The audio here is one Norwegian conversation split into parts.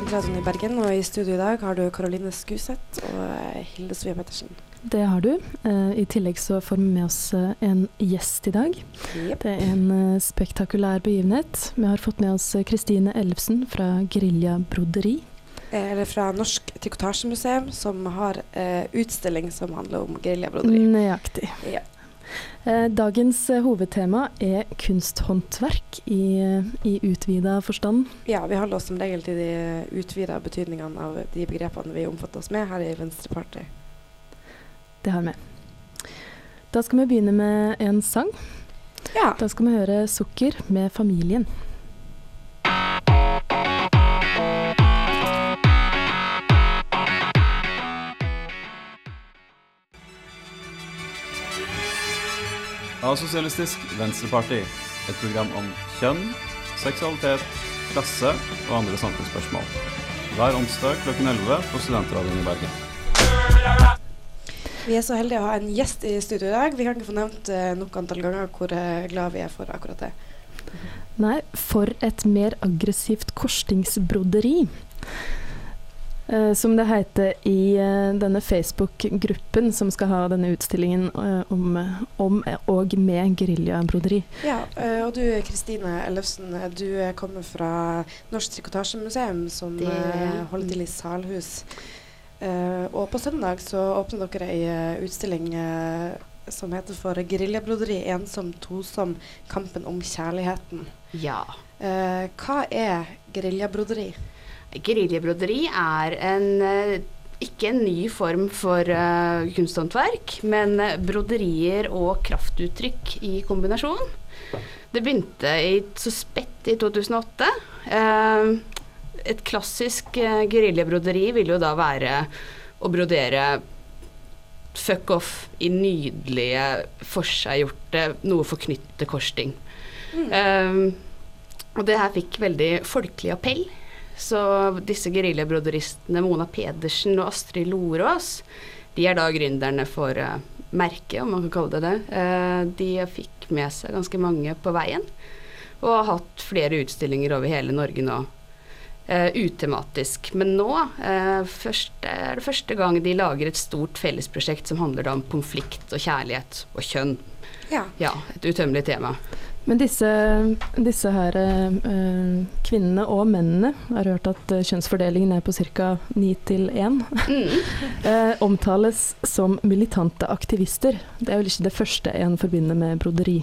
Studentradioen i Bergen, og i studio i dag har du Karoline Skuseth og Hilde Sofie Pettersen. Det har du. Eh, I tillegg så får vi med oss eh, en gjest i dag. Yep. Det er en eh, spektakulær begivenhet. Vi har fått med oss Kristine Ellefsen fra Gerilja Broderi. Eller fra Norsk Trikotasjemuseum, som har utstilling som handler om geriljabroderi. Nøyaktig. Ja. Eh, Dagens eh, hovedtema er kunsthåndverk i, eh, i utvida forstand. Ja, vi holder oss som regel til de utvida betydningene av de begrepene vi omfatter oss med her i Venstrepartiet. Det har vi. Da skal vi begynne med en sang. Ja. Da skal vi høre 'Sukker' med familien. Asosialistisk Venstreparti. Et program om kjønn, seksualitet, klasse og andre samfunnsspørsmål. Hver onsdag klokken 11 på Studentradioen i Bergen. Vi er så heldige å ha en gjest i studio i dag. Vi kan ikke få nevnt eh, nok antall ganger hvor eh, glad vi er for akkurat det. Nei, for et mer aggressivt korsstingsbroderi. Eh, som det heter i eh, denne Facebook-gruppen som skal ha denne utstillingen eh, om, om og med geriljabroderi. Ja, eh, og du Kristine Ellefsen, du kommer fra Norsk Trikotasjemuseum, som Det- eh, holder til i Salhus. Eh, og på søndag så åpner dere ei utstilling som heter for 'Geriljabroderi ensom, tosom kampen om kjærligheten'. Ja. Eh, hva er geriljabroderi? Geriljabroderi er en, eh, ikke en ny form for uh, kunsthåndverk, men eh, broderier og kraftuttrykk i kombinasjon. Det begynte i, så spett i 2008. Uh, et klassisk uh, geriljabroderi vil jo da være å brodere fuck off i nydelige, forseggjorte, noe forknytte korsting. Uh, og det her fikk veldig folkelig appell. Så disse geriljabroderistene Mona Pedersen og Astrid Lorås, de er da gründerne for uh, merket, om man kan kalle det det. Uh, de fikk med seg ganske mange på veien, og har hatt flere utstillinger over hele Norge nå. Uh, utematisk. Men nå først, er det første gang de lager et stort fellesprosjekt som handler da om konflikt og kjærlighet og kjønn. Ja. Ja, et utømmelig tema. Men disse, disse her eh, kvinnene og mennene, jeg har hørt at eh, kjønnsfordelingen er på ca. 9 til 1, eh, omtales som militante aktivister. Det er vel ikke det første en forbinder med broderi.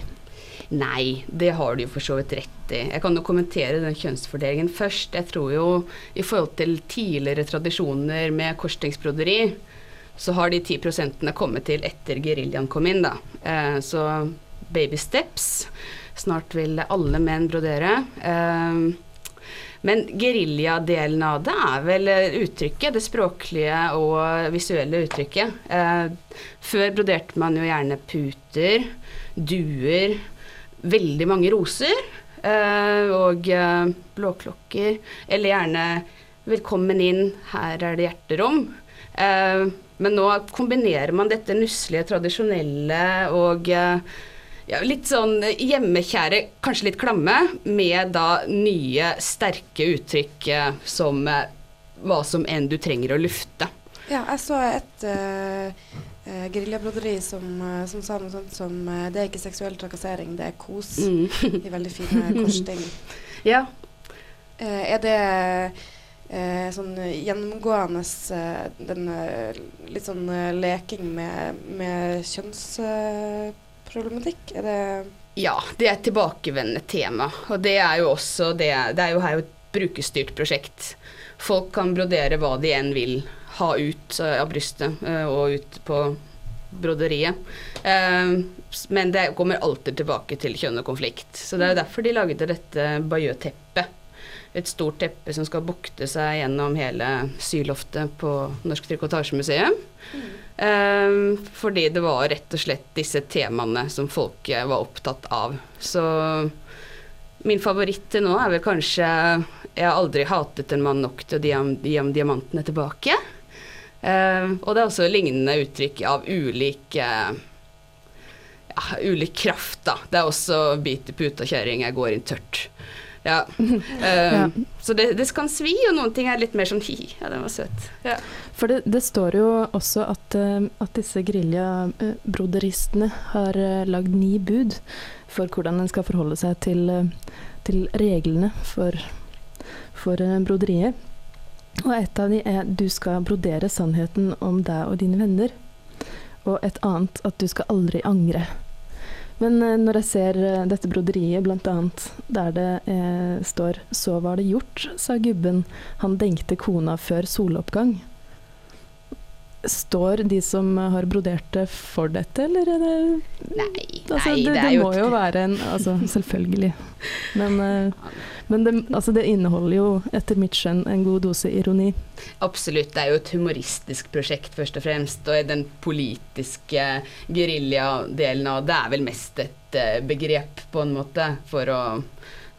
Nei, det har du jo for så vidt rett i. Jeg kan jo kommentere den kjønnsfordelingen først. Jeg tror jo i forhold til tidligere tradisjoner med korsstingsbroderi, så har de 10 prosentene kommet til etter geriljaen kom inn, da. Eh, så baby steps. Snart vil alle menn brodere. Eh, men geriljadelen av det er vel eh, uttrykket, det språklige og visuelle uttrykket. Eh, før broderte man jo gjerne puter, duer, veldig mange roser eh, og eh, blåklokker. Eller gjerne 'velkommen inn, her er det hjerterom'. Eh, men nå kombinerer man dette nusselige, tradisjonelle og ja, litt sånn hjemmekjære, kanskje litt klamme, med da nye, sterke uttrykk eh, som eh, hva som enn du trenger å lufte. Ja, jeg så et uh, uh, geriljabroderi som, uh, som sa noe sånt som uh, Det er ikke seksuell trakassering, det er kos. Mm. I veldig fine korsting. ja. Eh, er det eh, sånn gjennomgående eh, den eh, litt sånn eh, leking med, med kjønnsproblematikk? er det Ja, det er et tilbakevendende tema. Og det er jo også det Det er jo her et brukerstyrt prosjekt. Folk kan brodere hva de enn vil ha ut eh, av brystet eh, og ut på broderiet. Eh, men det kommer alltid tilbake til kjønn og konflikt. Så det er jo derfor de lagde dette Bayeux-teppet. Et stort teppe som skal bukte seg gjennom hele syloftet på Norsk Trikotasjemuseum. Eh, fordi det var rett og slett disse temaene som folk var opptatt av. Så min favoritt til nå er vel kanskje 'Jeg har aldri hatet en mann nok til å gi ham, diamantene tilbake'. Um, og det er også lignende uttrykk av ulik uh, ja, ulik kraft, da. Det er også 'bit i puta, kjerring, jeg går inn tørt'. Ja. Um, Ja. Så det, det kan svi, og noen ting er litt mer sånn hi, ja, den var søt. Ja. For det, det står jo også at, eh, at disse geriljabroderistene har uh, lagd ni bud for hvordan en skal forholde seg til, eh, til reglene for, for eh, broderiet. Og et av de er du skal brodere sannheten om deg og dine venner. Og et annet at du skal aldri angre. Men eh, når jeg ser eh, dette broderiet, annet der det eh, står 'Så var det gjort', sa gubben, han denkte kona før soloppgang. Står de som har brodert det for dette, eller er det Nei, altså, nei, det, det det, må jo være en Altså, selvfølgelig. Men, eh, men det, altså, det inneholder jo, etter mitt skjønn, en god dose ironi. Absolutt. Det er jo et humoristisk prosjekt, først og fremst. Og den politiske geriljadelen av det er vel mest et eh, begrep, på en måte, for å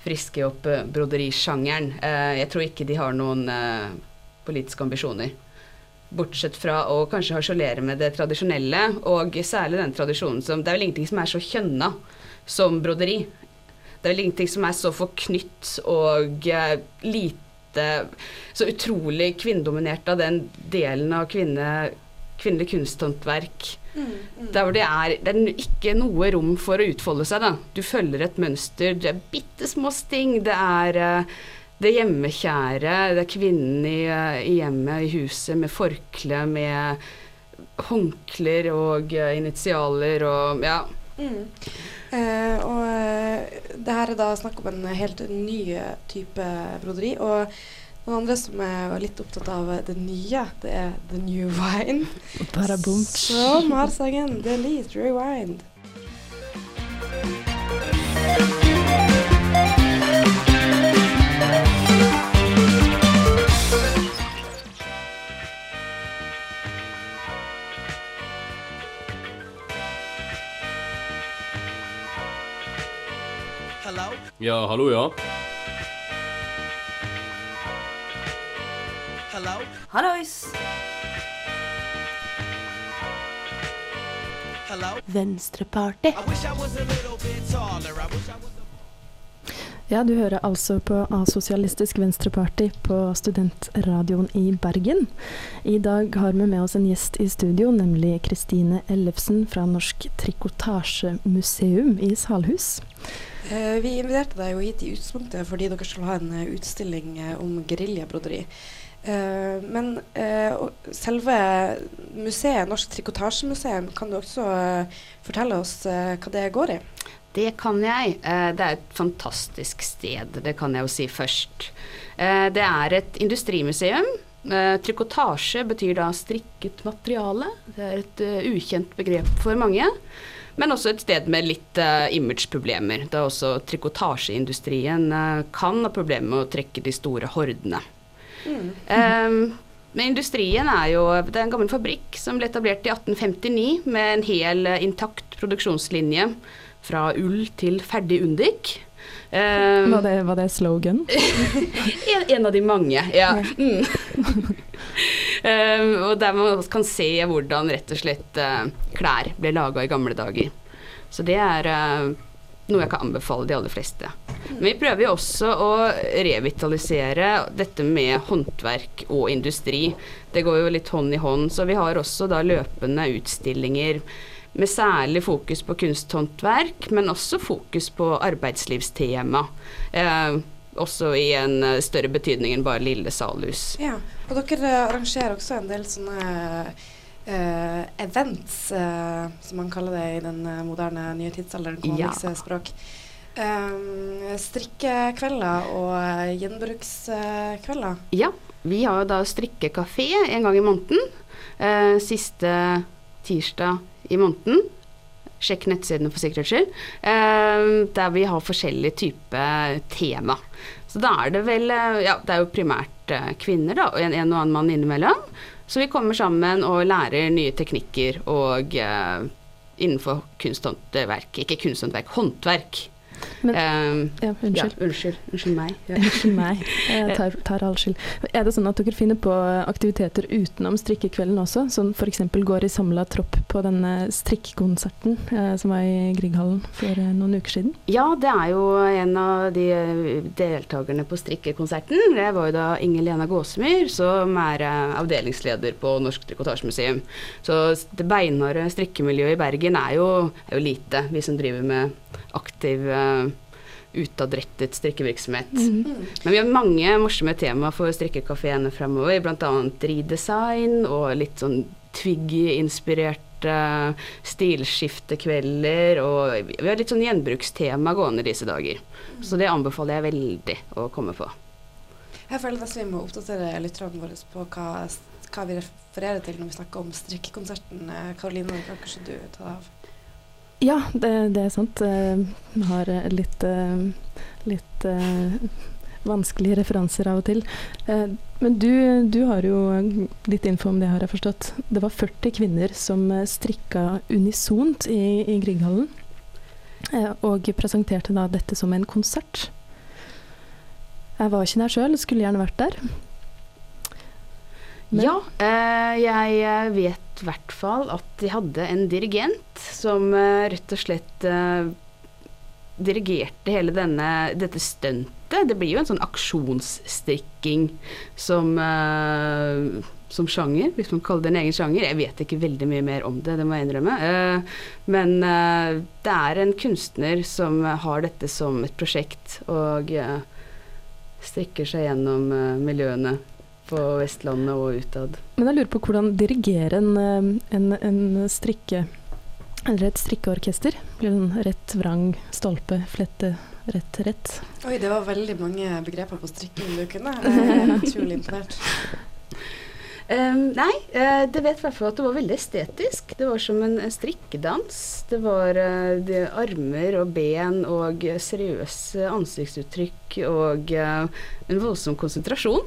friske opp uh, broderisjangeren. Eh, jeg tror ikke de har noen eh, politiske ambisjoner. Bortsett fra å kanskje harselere med det tradisjonelle, og særlig den tradisjonen som Det er vel ingenting som er så kjønna som broderi. Det er vel ingenting som er så forknytt og eh, lite Så utrolig kvinnedominert av den delen av kvinne, kvinnelig kunsthåndverk. Der hvor det er, det er ikke noe rom for å utfolde seg, da. Du følger et mønster, det er bitte små sting. Det er eh, det hjemmekjære, det er kvinnen i, i hjemmet, i huset, med forkle, med håndklær og eh, initialer og ja. Mm. Eh, og eh, det her er da snakk om en helt ny type broderi. Og noen andre som er litt opptatt av det nye, det er The New Wine. Som har sangen The Delete Rewind. Ja, hallo, ja. Hallois! Venstreparty. Ja, du hører altså på Asosialistisk Venstreparty på Studentradioen i Bergen. I dag har vi med oss en gjest i studio, nemlig Kristine Ellefsen fra Norsk Trikotasjemuseum i Salhus. Eh, vi inviterte deg jo hit i utgangspunktet fordi dere skulle ha en eh, utstilling eh, om geriljabroderi. Men selve museet, Norsk Trikotasjemuseum, kan du også fortelle oss hva det går i? Det kan jeg. Eh, Det er et fantastisk sted, det kan jeg jo si først. Eh, Det er et industrimuseum. Eh, Trikotasje betyr da strikket materiale. Det er et ukjent begrep for mange. Men også et sted med litt imageproblemer, da også trikotasjeindustrien kan ha problemer med å trekke de store hordene. Eh, men industrien er jo Det er en gammel fabrikk som ble etablert i 1859 med en hel intakt produksjonslinje fra ull til ferdig undik. Um, Var det, var det slogan? en, en av de mange, ja. Mm. Um, og der man kan se hvordan rett og slett uh, klær ble laga i gamle dager. Så det er uh, noe jeg kan anbefale de aller fleste. Men vi prøver jo også å revitalisere dette med håndverk og industri. Det går jo litt hånd i hånd, så vi har også da løpende utstillinger med særlig fokus på kunsthåndverk, men også fokus på arbeidslivstema. Eh, også i en eh, større betydning enn bare Lille Salhus. Ja, og dere eh, arrangerer også en del sånne eh, events, eh, som man kaller det i den moderne nye tidsalderen, Ja. komikse språk. Um, strikkekvelder og gjenbrukskvelder. Ja, vi har jo da strikkekafé en gang i måneden. Uh, siste tirsdag i måneden. Sjekk nettsidene for sikkerhets skyld. Eh, der vi har forskjellige typer tema. Så da er det vel eh, Ja, det er jo primært eh, kvinner, da, og en, en og annen mann innimellom. Så vi kommer sammen og lærer nye teknikker og eh, innenfor kunsthåndverk. Ikke kunsthåndverk, håndverk. Men- Eh, Ja, unnskyld. Ja, unnskyld. Unnskyld meg. Ja. Unnskyld meg. Jeg tar, tar all skyld. Er det sånn at dere finner på aktiviteter utenom strikkekvelden også? Sånn f.eks. går i samla tropp på denne strikkekonserten eh, som var i Grieghallen for eh, noen uker siden? Ja, det er jo en av de eh, deltakerne på strikkekonserten. Det var jo da Inger Lena Gåsemyr, som er eh, avdelingsleder på Norsk Trikotasjemuseum. Så det beinharde strikkemiljøet i Bergen er jo, er jo lite, vi som driver med aktiv eh, utadrettet strikkevirksomhet. Men vi har mange morsomme tema for strikkekafeene fremover, bl.a. ridesign og litt sånn Twiggy-inspirerte stilskiftekvelder, og vi har litt sånn gjenbrukstema gående disse dager. Så det anbefaler jeg veldig å komme på. Jeg føler nesten vi må oppdatere lytterne våre på hva, hva vi refererer til når vi snakker om strikkekonserten. Karoline, Karoline, kan kanskje du ta det av? Ja, det, det er sant. Eh, Vi har eh, litt, eh, litt eh, vanskelige referanser av og til. Eh, Men du, du har jo litt info om det, har jeg forstått. Det var 40 kvinner som eh, strikka unisont i, i Grieghallen. eh, Og presenterte da dette som en konsert. Jeg var ikke der sjøl, skulle gjerne vært der. Men- Ja, eh, jeg eh, vet i hvert fall at de hadde en dirigent som eh, rett og slett dirigerte hele denne, dette stuntet. Det blir jo en sånn aksjonsstrikking som, som sjanger, hvis man kaller det en egen sjanger. Jeg vet ikke veldig mye mer om det, det må jeg innrømme. Men det er en kunstner som har dette som et prosjekt, og strikker seg gjennom miljøene på Vestlandet og utad. Men jeg lurer på hvordan dirigere en, eh, en, en strikke eller et strikkeorkester. Blir det sånn rett, vrang, stolpe, flette, rett, rett? Oi, det var veldig mange begreper på strikking du kunne. Jeg er utrolig imponert. Um, nei, eh, det vet i hvert fall at det var veldig estetisk. Det var som en en strikkedans. Det var uh, de armer og ben og eh, seriøse ansiktsuttrykk og uh, en voldsom konsentrasjon.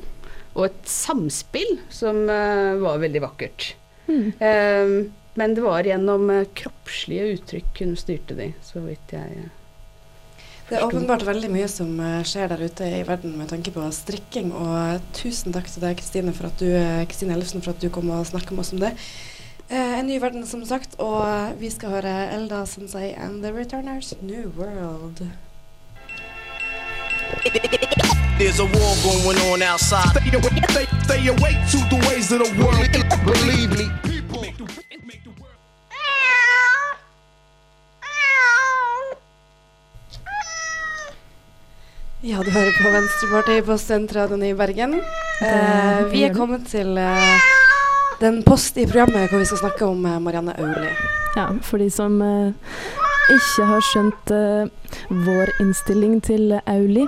Og et samspill som eh, var veldig vakkert. Mm. Ehm, men det var gjennom eh, kroppslige uttrykk hun styrte de, så vidt jeg Det er åpenbart veldig mye som eh, skjer der ute i verden med tanke på strikking. Og tusen takk til deg, Kristine, Ellefsen, for at du kom og snakket med oss om det. Eh, en ny verden, som sagt, og vi skal høre Elda Sensei and The Returners New World. There's a war going on outside. Stay awake, stay, stay awake to the ways of the world. Believe me. Ja, du hører på Venstrepartiet på Studentradioen i Bergen. Eh, vi er kommet til eh, den post i programmet hvor vi skal snakke om eh, Marianne Auli. Ja, for de som eh, ikke har skjønt eh, vår innstilling til Auli,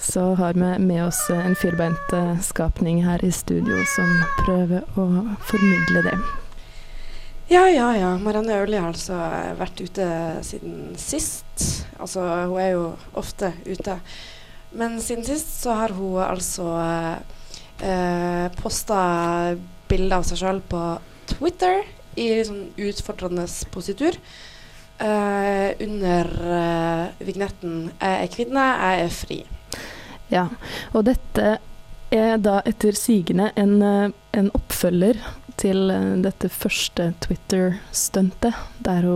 så har vi med oss eh, en firbeint eh, skapning her i studio som prøver å formidle det. Ja, ja, ja. Marianne Auli har altså eh, vært ute siden sist. Altså, hun er jo ofte ute. Men siden sist så har hun altså eh, posta bilder av seg sjøl på Twitter i sånn utfordrende positur. Eh, under eh, vignetten 'Jeg er kvinne, jeg er fri'. Ja, og dette er da etter sigende en, eh, en oppfølger til eh, dette første Twitter-stuntet, der,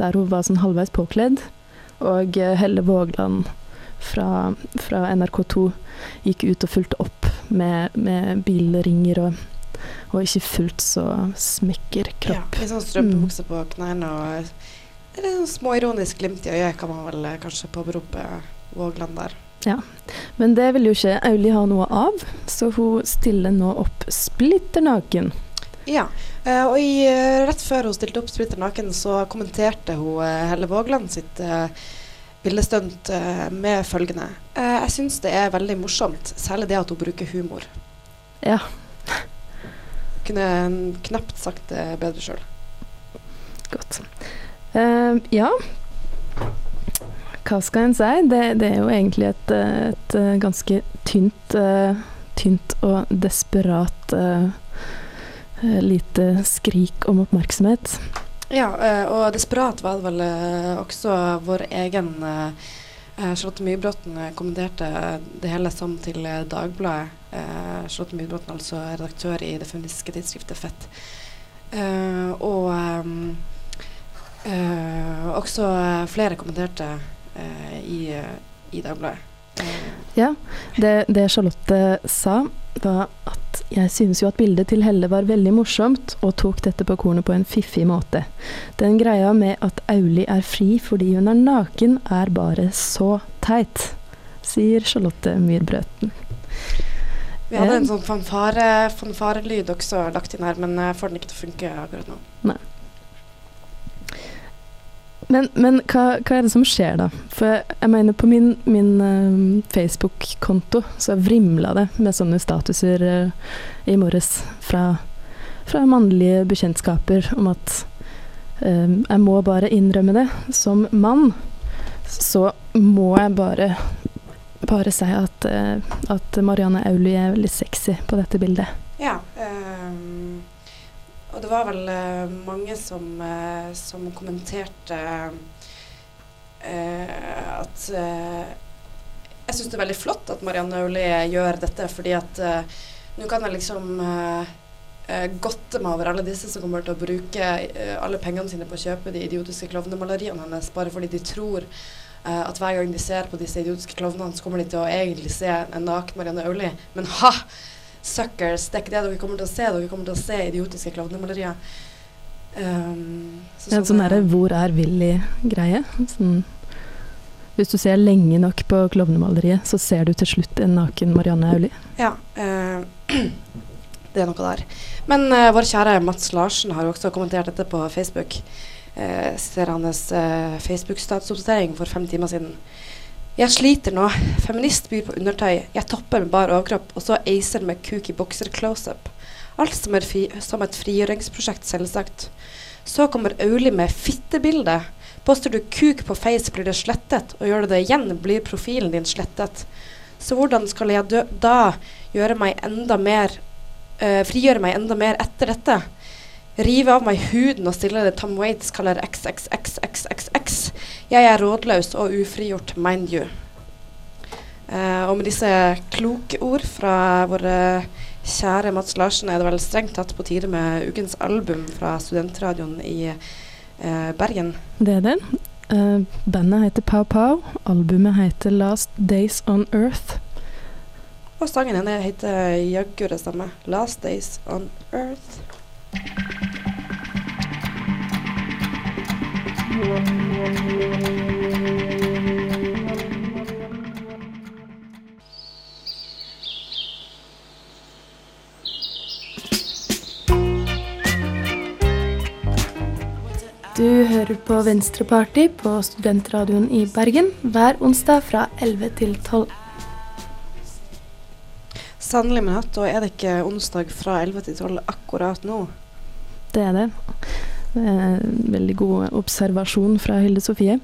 der hun var sånn halvveis påkledd, og eh, Helle Vågland fra, fra NRK2 gikk ut og fulgte opp med, med bilringer og, og ikke fullt så smekker kropp. Ja, litt sånn strømpebukse på knærne og et små småironisk glimt i øyet kan man vel kanskje påberope Vågland der. Men det vil jo ikke Auli ha noe av, så hun stiller nå opp splitter naken. Ja, eh, og i, eh, rett før hun stilte opp splitter naken, så kommenterte hun eh, Helle Vågland sitt eh, bildestunt med følgende. Jeg syns det er veldig morsomt, særlig det at hun bruker humor. Ja. Kunne knapt sagt det bedre sjøl. Godt. Ja. Hva skal en si? Det, det er jo egentlig et, et eh, ganske tynt, eh, tynt og desperat eh, lite skrik om oppmerksomhet. Ja, og desperat var det vel også vår egen Charlotte Mybråten kommenterte det hele som til Dagbladet. Charlotte Mybråten, altså redaktør i det feministiske tidsskriftet Fett. Og også flere kommenterte i, eh, i Dagbladet. Eh, Ja, det, det Charlotte sa, var at jeg synes jo at bildet til Helle var veldig morsomt, og tok dette på kornet på en fiffig måte. Den greia med at Auli er fri fordi hun er naken, er bare så teit, sier Charlotte Myrbrøten. vi hadde en sånn fanfare, fanfarelyd også lagt inn her, men jeg får den ikke til å funke akkurat nå. Men, men hva, hva er det som skjer da? For jeg mener på min, min uh, Facebook-konto så vrimla det med sånne statuser uh, i morges fra, fra mannlige bekjentskaper om at uh, jeg må bare innrømme det. Som mann så må jeg bare bare si at, at Marianne Auli er veldig sexy på dette bildet. Ja. ehm, og det var vel eh, mange som, eh, som kommenterte eh, at Jeg syns det er veldig flott at Marianne Auli gjør dette, fordi at nå kan jeg liksom godte meg over alle disse som kommer til å bruke alle pengene sine på å kjøpe de idiotiske klovnemaleriene hennes bare fordi de tror uh, at hver gang de ser på disse idiotiske klovnene, så kommer de til å egentlig se en naken Marianne Auli. Men ha! Suckers, det er ikke det dere kommer til å se. Dere kommer til å se idiotiske klovnemalerier. Um, så Ja, sånn, derre 'hvor er Willy'-greie. Sånn, hvis du ser lenge nok på klovnemaleriet, så ser du til slutt en naken Marianne Auli. Ja. uh, det er noe der. Men uh, vår kjære Mats Larsen har jo også kommentert dette på Facebook. Uh, ser hans uh, Facebook-statsoppdatering for fem timer siden. Jeg sliter nå. Feminist byr på undertøy. Jeg topper med bar overkropp, og så acer med kuk i bokser close-up. Alt som, fri, som et frigjøringsprosjekt, selvsagt. Så kommer Auli med fittebilde. Poster du kuk på Face, blir det slettet, og gjør du det igjen, blir profilen din slettet. Så hvordan skal jeg da gjøre meg enda mer eh, Frigjøre meg enda mer etter dette? Rive av meg huden og stille det Tom Waits kaller XXXXXX. Jeg er rådløs og ufrigjort, mind you. Uh, og med disse kloke ord fra våre kjære Mats Larsen er det vel strengt tatt på tide med ukens album fra studentradioen i uh, Bergen. Det er det. Uh, bandet heter Pow Pow. Albumet heter Last Days On Earth. Og sangen henne heter jaggu det samme. 'Last Days On Earth'. Du hører på Venstreparty på Studentradioen i Bergen hver onsdag fra 11 til 12. Sannelig min hatt, og er det ikke onsdag fra 11 til 12 akkurat nå? Det er det. Er veldig god observasjon fra Hilde Sofie.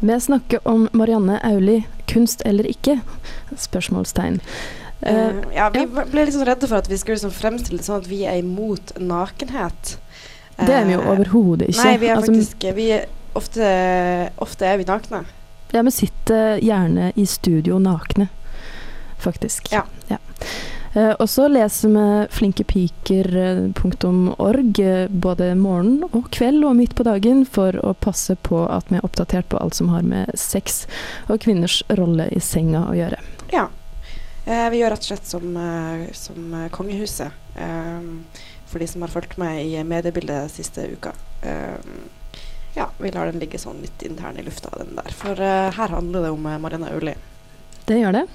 Vi snakker om Marianne Auli, kunst eller ikke? Spørsmålstegn. Eh, Eh, ja, vi ja. ble sånn redde for at vi skulle liksom fremstille det sånn at vi er imot nakenhet. det er vi jo Eh, overhodet ikke. Nei, vi er Altså, faktisk vi er, ofte, ofte er vi nakne. Ja, vi sitter gjerne i studio nakne, faktisk. Ja. Eh, og så leser vi flinkepiker.org eh, både morgen og kveld og midt på dagen for å passe på at vi er oppdatert på alt som har med sex og kvinners rolle i senga å gjøre. Ja. Eh, vi gjør rett og slett som, eh, som eh, kongehuset. eh, for de som har fulgt med i mediebildet siste uka. Eh, ja, vi lar den ligge sånn litt intern i lufta, den der. For uh, her handler det om eh, Marianne. Det gjør det.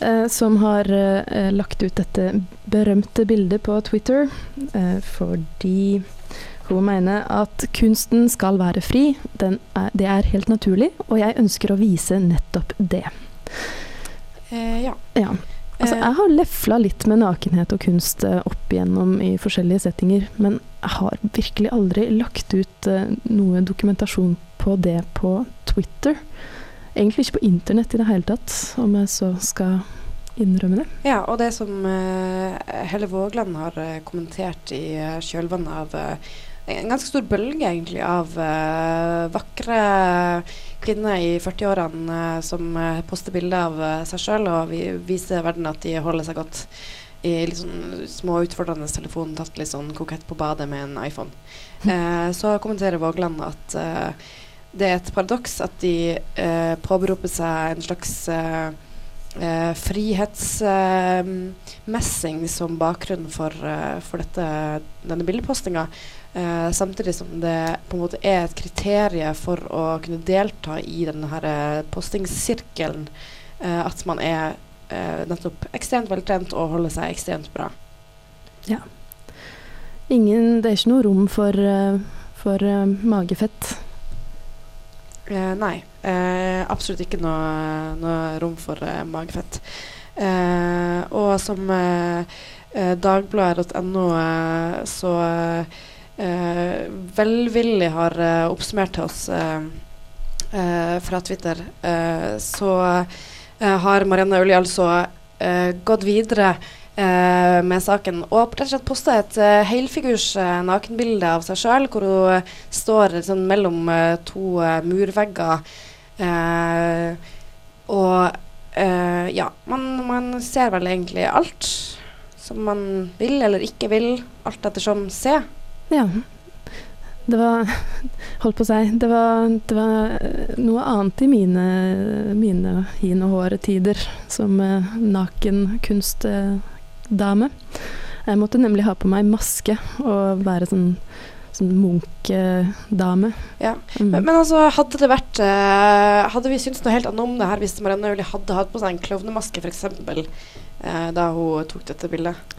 Eh, som har eh, lagt ut dette berømte bildet på Twitter eh, fordi Hun mener at kunsten skal være fri, den er, det er helt naturlig, og jeg ønsker å vise nettopp det. Eh, ja. Ja. Altså, jeg har lefla litt med nakenhet og kunst opp igjennom i forskjellige settinger, men jeg har virkelig aldri lagt ut noe dokumentasjon på det på Twitter. Egentlig ikke på internett i det hele tatt, om jeg så skal innrømme det. Ja, og det som uh, Helle Vågland har eh, kommentert i eh, kjølvannet av eh, en ganske stor bølge egentlig av uh, vakre kvinner i 40-årene uh, som uh, poster bilder av eh, seg sjøl og vi viser verden at de holder seg godt i litt sånn små utfordrende telefon, tatt litt sånn kokett på badet med en iPhone. Eh, så kommenterer Vågland at eh, det er et paradoks at de eh, påberoper seg en slags eh, eh, frihetsmessing som bakgrunn for, eh, for dette, denne bildepostinga. Eh, samtidig som det på en måte er et kriterium for å kunne delta i denne her eh, postingssirkelen at man er nettopp ekstremt veltrent og holder seg ekstremt bra. Ja. Ingen, det er ikke noe rom for, for magefett. Eh, nei, eh, absolutt ikke noe, noe rom for eh, magefett. Eh, og som eh, eh, dagbladet.no så velvillig har oppsummert til oss fra Twitter, så har Marianne Ølje altså gått videre eh, med saken og rett og slett posta et uh, helfigurs uh, nakenbilde av seg sjøl, hvor hun eh, står sånn mellom eh, to eh, murvegger. Eh, og eh, ja, man, man ser vel egentlig alt som man vil eller ikke vil, alt ettersom se. Ja. Det var Holdt på å si Det var, det var eh, noe annet i mine, mine hin og håre-tider som eh, nakenkunstdame. Jeg måtte nemlig ha på meg maske og være sånn, sånn munkedame. Ja. Mm. Men, men altså, hadde det vært uh, Hadde vi syntes noe helt annet om det her hvis Marianne Øli hadde hatt på seg en klovnemaske f.eks. Uh, da hun tok dette bildet?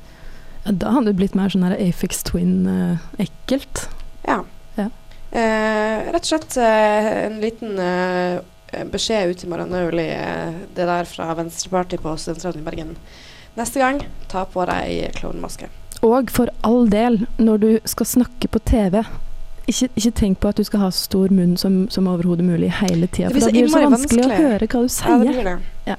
Ja, Da hadde det blitt mer sånn Afix Twin-ekkelt. Ja. Ja. Eh, rett og slett eh, en liten eh, beskjed ut til Marianne eh, det der fra Venstrepartiet på Studentradioen i Bergen. Neste gang, ta på deg klovnemaske. Og for all del, når du skal snakke på TV ikke, ikke tenk på at du skal ha så stor munn som, som overhodet mulig hele tida. For da blir det så vanskelig, vanskelig, å høre hva du Ja, sier. det blir det. Ja.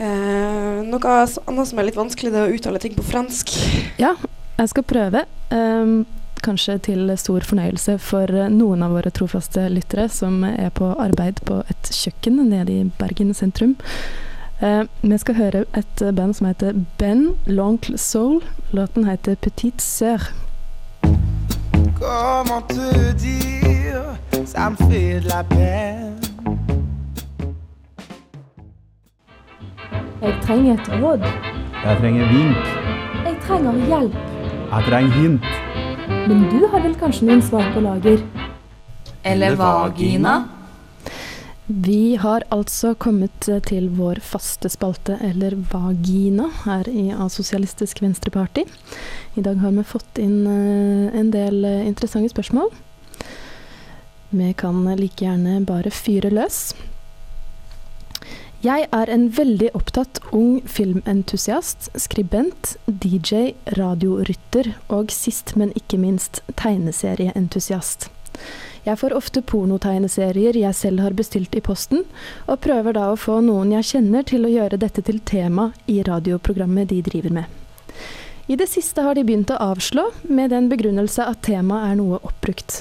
Uh, noe annet som er litt vanskelig, det er å uttale ting på fransk. Ja, jeg skal prøve. Um, kanskje til stor fornøyelse for eh, noen av våre trofaste lyttere som er på arbeid på et kjøkken nede i Bergen sentrum. Eh, vi skal høre et band som heter Ben L'Oncle Soul. Låten heter Petite Sœur. Comment te dire, ça me fait de la peine. Jeg trenger et råd. Jeg trenger vink. Jeg trenger hjelp. Jeg trenger hint. Men du har vel kanskje noen svar på lager? Eller vagina. Vi har altså kommet eh, til vår faste spalte, eller vagina, her i Asosialistisk Sosialistisk Venstreparti. I dag har vi fått inn eh, en del eh, interessante spørsmål. Vi kan like gjerne bare fyre løs. Jeg er en veldig opptatt ung filmentusiast, skribent, DJ, radiorytter og sist, men ikke minst tegneserieentusiast. Jeg får ofte pornotegneserier jeg selv har bestilt i posten, og prøver da å få noen jeg kjenner til å gjøre dette til tema i radioprogrammet de driver med. I det siste har de begynt å avslå, med den begrunnelse at temaet er noe oppbrukt.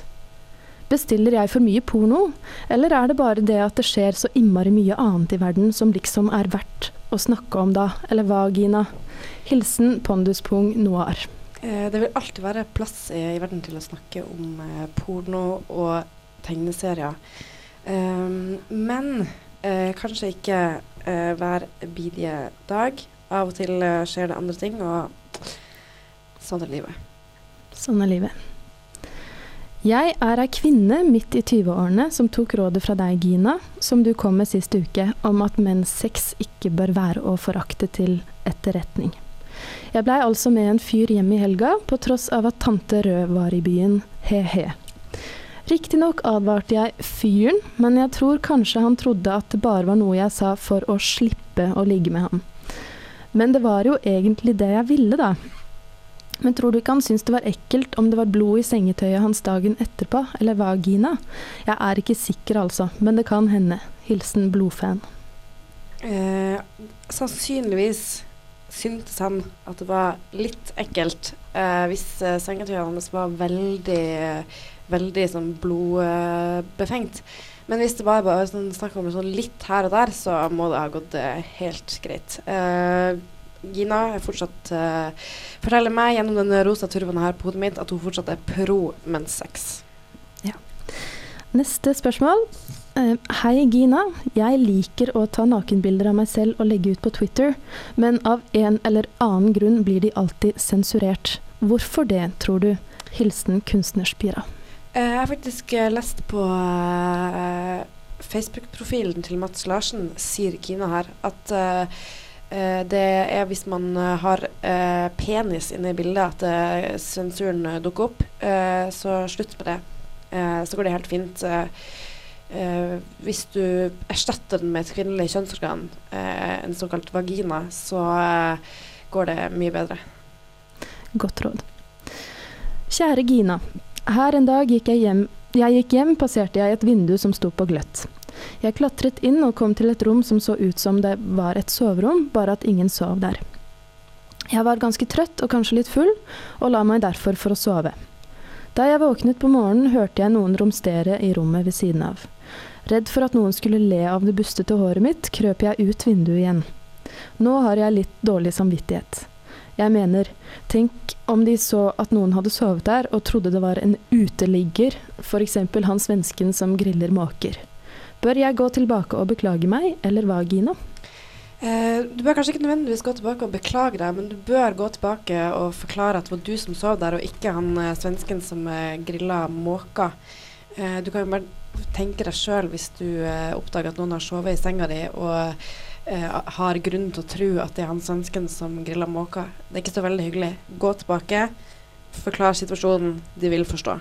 Bestiller jeg for mye porno, eller er det bare det at det skjer så innmari mye annet i verden som liksom er verdt å snakke om da, eller vagina? Hilsen Ponduspung Noir. Eh, det vil alltid være plass i, verden til å snakke om eh, porno og tegneserier. Um, men eh, kanskje ikke eh, hver bidige dag. Av og til eh, skjer det andre ting, og sånn er livet. Sånn er livet. Jeg er ei kvinne midt i 20-årene som tok rådet fra deg, Gina, som du kom med sist uke, om at menns sex ikke bør være å forakte til etterretning. Jeg blei altså med en fyr hjem i helga, på tross av at tante Rød var i byen. He-he. Riktignok advarte jeg fyren, men jeg tror kanskje han trodde at det bare var noe jeg sa for å slippe å ligge med ham. Men det var jo egentlig det jeg ville, da. Men tror du ikke han syntes det var ekkelt om det var blod i sengetøyet hans dagen etterpå, eller vagina? Jeg er ikke sikker, altså, men det kan hende. Hilsen blodfan. Eh, sannsynligvis syntes han at det var litt ekkelt eh, hvis eh, sengetøyet hans var veldig, veldig sånn blodbefengt. Men hvis det bare var sånn, snakk om sånn litt her og der, så må det ha gått eh, helt greit. Eh, Gina er fortsatt eh, forteller meg gjennom den rosa turbanen her på hodet mitt at hun fortsatt er pro menssex. Neste spørsmål. Eh, Hei, Gina. Jeg liker å ta nakenbilder av meg selv og legge ut på Twitter, men av en eller annen grunn blir de alltid sensurert. Hvorfor det, tror du? Hilsen kunstnerspira. Eh, jeg har faktisk eh, lest på Facebook-profilen til Mats Larsen, sier Gina her, at det er hvis man har penis inne i bildet at sensuren dukker opp. Så slutt med det. Så går det helt fint. Eh, hvis du erstatter den med et kvinnelig kjønnsorgan, eh, en såkalt vagina, så eh, går det mye bedre. Godt råd. Kjære Gina. Her en dag gikk jeg hjem. Jeg gikk hjem, passerte jeg et vindu som sto på gløtt. Jeg klatret inn og kom til et rom som så ut som det var et soverom, bare at ingen sov der. Jeg var ganske trøtt og kanskje litt full, og la meg derfor for å sove. Da jeg våknet på morgenen, hørte jeg noen romstere i rommet ved siden av. Redd for at noen skulle le av det bustete håret mitt, krøp jeg ut vinduet igjen. Nå har jeg litt dårlig samvittighet. Jeg mener, tenk om de så at noen hadde sovet der og trodde det var en uteligger, f.eks. han svensken som griller måker. Bør jeg gå tilbake og beklage meg, eller hva, Gina? Eh, du bør kanskje ikke nødvendigvis gå tilbake og beklage deg, men du bør gå tilbake og forklare at det var du som sov der, og ikke han eh, svensken som eh, grilla måker. Eh, du kan jo bare tenke deg sjøl hvis du eh, oppdager at noen har sovet i senga di og eh, har grunn til å tro at det er han svensken som griller måker. Det er ikke så veldig hyggelig. Gå tilbake, forklar situasjonen. De vil forstå.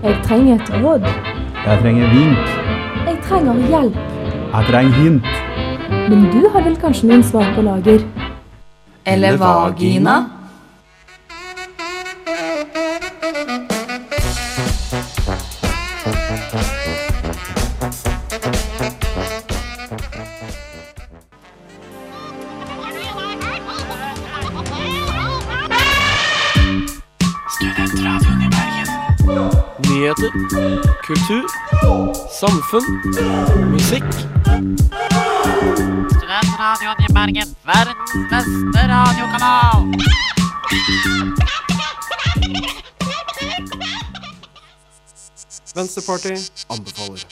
Jeg trenger et råd. Jeg trenger vink. Jeg trenger hjelp. Jeg trenger hint. Men du har vel kanskje noen svar på lager? Eller vagina? Samfunn, musikk. Studentradioen i Bergen, verdens beste radiokanal. Venstreparty anbefaler.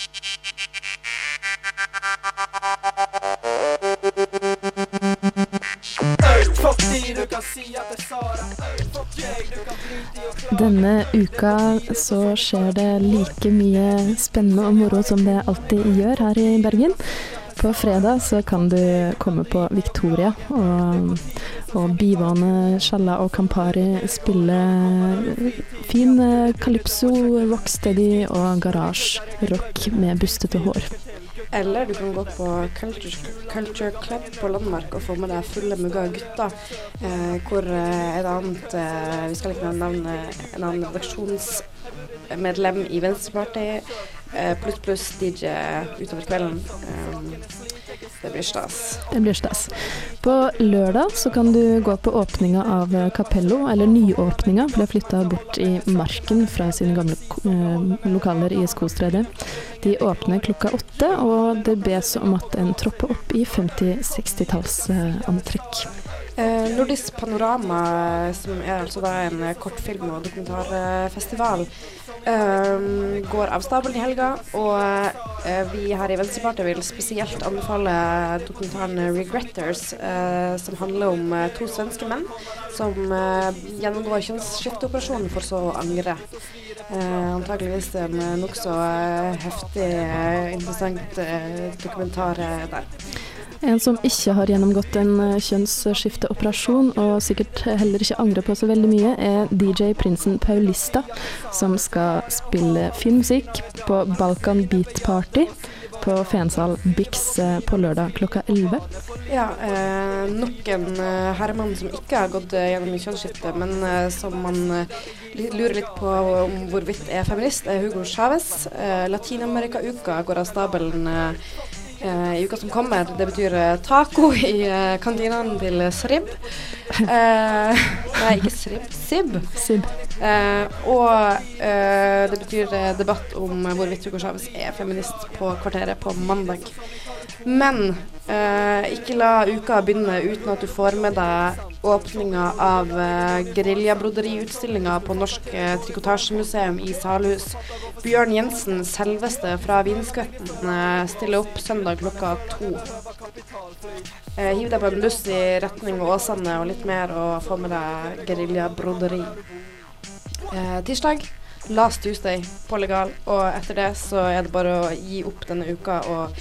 Denne uka så skjer det like mye spennende og moro som det alltid gjør her i Bergen. På fredag så kan du komme på Victoria og, og Bivane, Sjalla og Campari spille fin eh, calypso, rocksteady og garasje-rock med bustete hår. Eller du kan gå på Culture, Culture Club på Landmark og få med deg fulle mugger av gutter. Eh, hvor eh, et annet eh, Vi skal ikke nevne en annen redaksjonsmedlem i Venstreparty eh, pluss pluss DJ utover kvelden. Eh, det blir stas. Det blir stas. På lørdag så kan du gå på åpninga av Capello, eller nyåpninga, for de har flytta bort i marken fra sine gamle eh, lokaler i Skostredet. De åpner klokka åtte, og det bes om at en tropper opp i 50-60-tallsantrekk. Eh, Nordisk Panorama, som er altså en kortfilm- og dokumentarfestival, eh, går av stabelen i helga. Og eh, vi her i Venstrepartiet vil spesielt anbefale dokumentaren 'Regretters', eh, som handler om eh, to svenske menn som eh, gjennomgår kjønnsskifteoperasjon for så å angre. Antakeligvis en nokså heftig, interessant dokumentar der. En som ikke har gjennomgått en eh, kjønnsskifteoperasjon, og sikkert heller ikke angrer på så veldig mye, er DJ Prinsen Paulista, som skal spille filmmusikk på Balkan Beat Party på Fensal Bix eh, på lørdag klokka 11. Ja, eh, nok en eh, herremann som ikke har gått gjennom kjønnsskifte, men eh, som man lurer litt på om hvorvidt er feminist, er Hugo Chávez. Eh, Latin-Amerika-uka går av stabelen i uka som kommer. Det betyr eh, taco i uh, kantinene til Srib. Eh, nei, ikke Srib. Sib. Sib. Eh, og eh, det betyr eh, debatt om eh, hvorvidt Hugo Chávez er feminist på Kvarteret på mandag. Men eh, ikke la uka begynne uten at du får med deg åpninga av eh, geriljabroderiutstillinga på Norsk eh, Trikotasjemuseum i Salhus. Bjørn Jensen, selveste fra Vinskvetten, eh, stiller opp søndag klokka to. Eh, hiv deg på en buss i retning Åsane og litt mer, og få med deg geriljabroderi. Eh, tirsdag Last Tuesday på Legal, og etter det så er det bare å gi opp denne uka og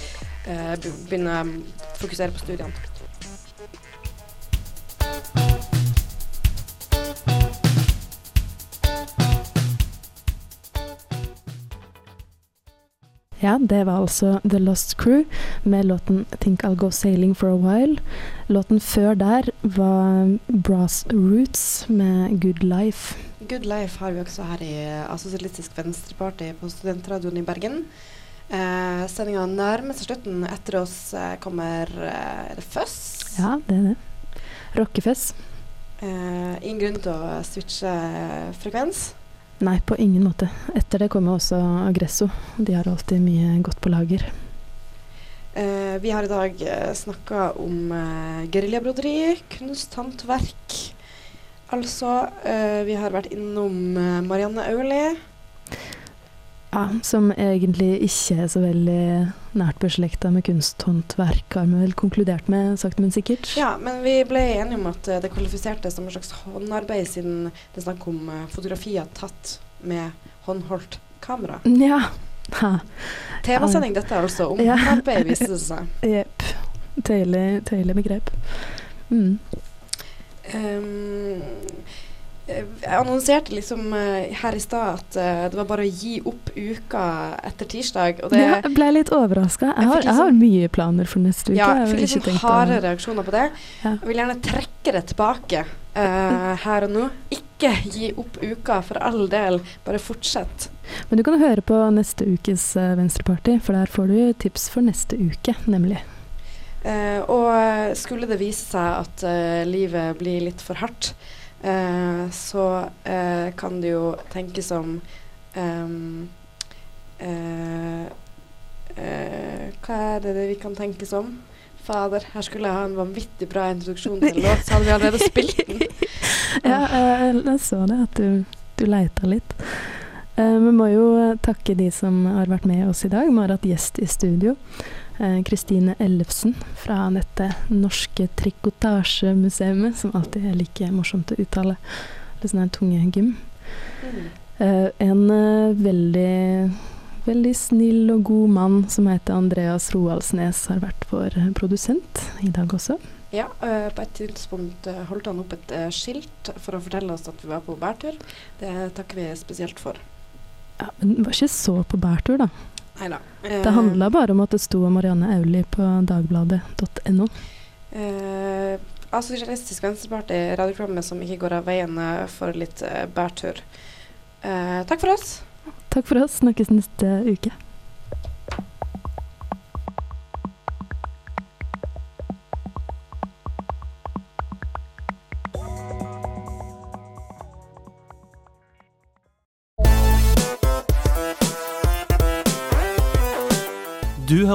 begynne å fokusere på studiene. Ja, det var altså The Lost Crew med låten 'Think I'll Go Sailing For A While'. Låten før der var Brass Roots med 'Good Life'. Good Life har vi også her i eh, Sosialistisk Venstreparti på Studentradioen i Bergen. Eh, Sendinga nærmer seg slutten. Etter oss eh, kommer eh, er det Fuzz. Ja, det er det. Rockefest. Eh, ingen grunn til å switche eh, frekvens. Nei, på ingen måte. Etter det kommer også Agresso. De har alltid mye godt på lager. Eh, vi har i dag eh, snakka om eh, geriljabroderi, kunsthåndverk. Altså, eh, vi har vært innom Marianne Aulie. Ja, som egentlig ikke er så veldig nært beslekta med kunsthåndverk, har vi vel konkludert med, sakte, men sikkert. Ja, men vi ble enige om at det kvalifiserte som en slags håndarbeid, siden det er snakk om eh, fotografier tatt med håndholdt kamera. Ja. TV-sending dette, altså. Om Ja. håndarbeid, viste det seg. Jepp. Tøyelig begrep. Mm. Um, jeg annonserte liksom eh, her i stad at eh, det var bare å gi opp uka etter tirsdag. Og det, Ja, jeg ble litt overraska. Jeg, Jeg har- jeg har liksom- mye planer for neste uke. ja, jeg fikk litt sånn å- harde reaksjoner på det. Ja. Jeg vil gjerne trekke det tilbake uh, her og nå. Ikke gi opp uka, for all del. Bare fortsett. Men du kan høre på neste ukes eh, Venstreparty, for der får du tips for neste uke, nemlig. Uh, og eh, skulle det vise seg at uh, livet blir litt for hardt, eh, så eh, kan det jo tenkes som ehm, eh, eh, Hva er det vi kan tenke som? Fader, her skulle jeg ha en vanvittig bra introduksjon til en låt, så hadde vi allerede spilt den. Ja, eh, jeg så det, at du, du leita litt. Eh, Vi må jo eh, takke de som har vært med oss i dag. Vi har hatt gjest i studio. Eh, Kristine Ellefsen fra dette norske trikotasjemuseet, som alltid er like morsomt å uttale. Litt sånn her tunge gym. Eh, en eh, veldig, veldig snill og god mann som heter Andreas Roaldsnes, har vært vår produsent i dag også. Ja, på et tidspunkt holdt han opp et skilt for å fortelle oss at vi var på bærtur. Det takker vi spesielt for. Ja, men var ikke så på bærtur, da. Neida. Det handla bare om at det sto Marianne Auli på dagbladet.no. Eh, altså Sosialistisk Venstreparti, radioprogrammet som ikke går av veien eh, for litt eh, bærtur. Eh, takk for oss. Takk for oss. Snakkes neste uke.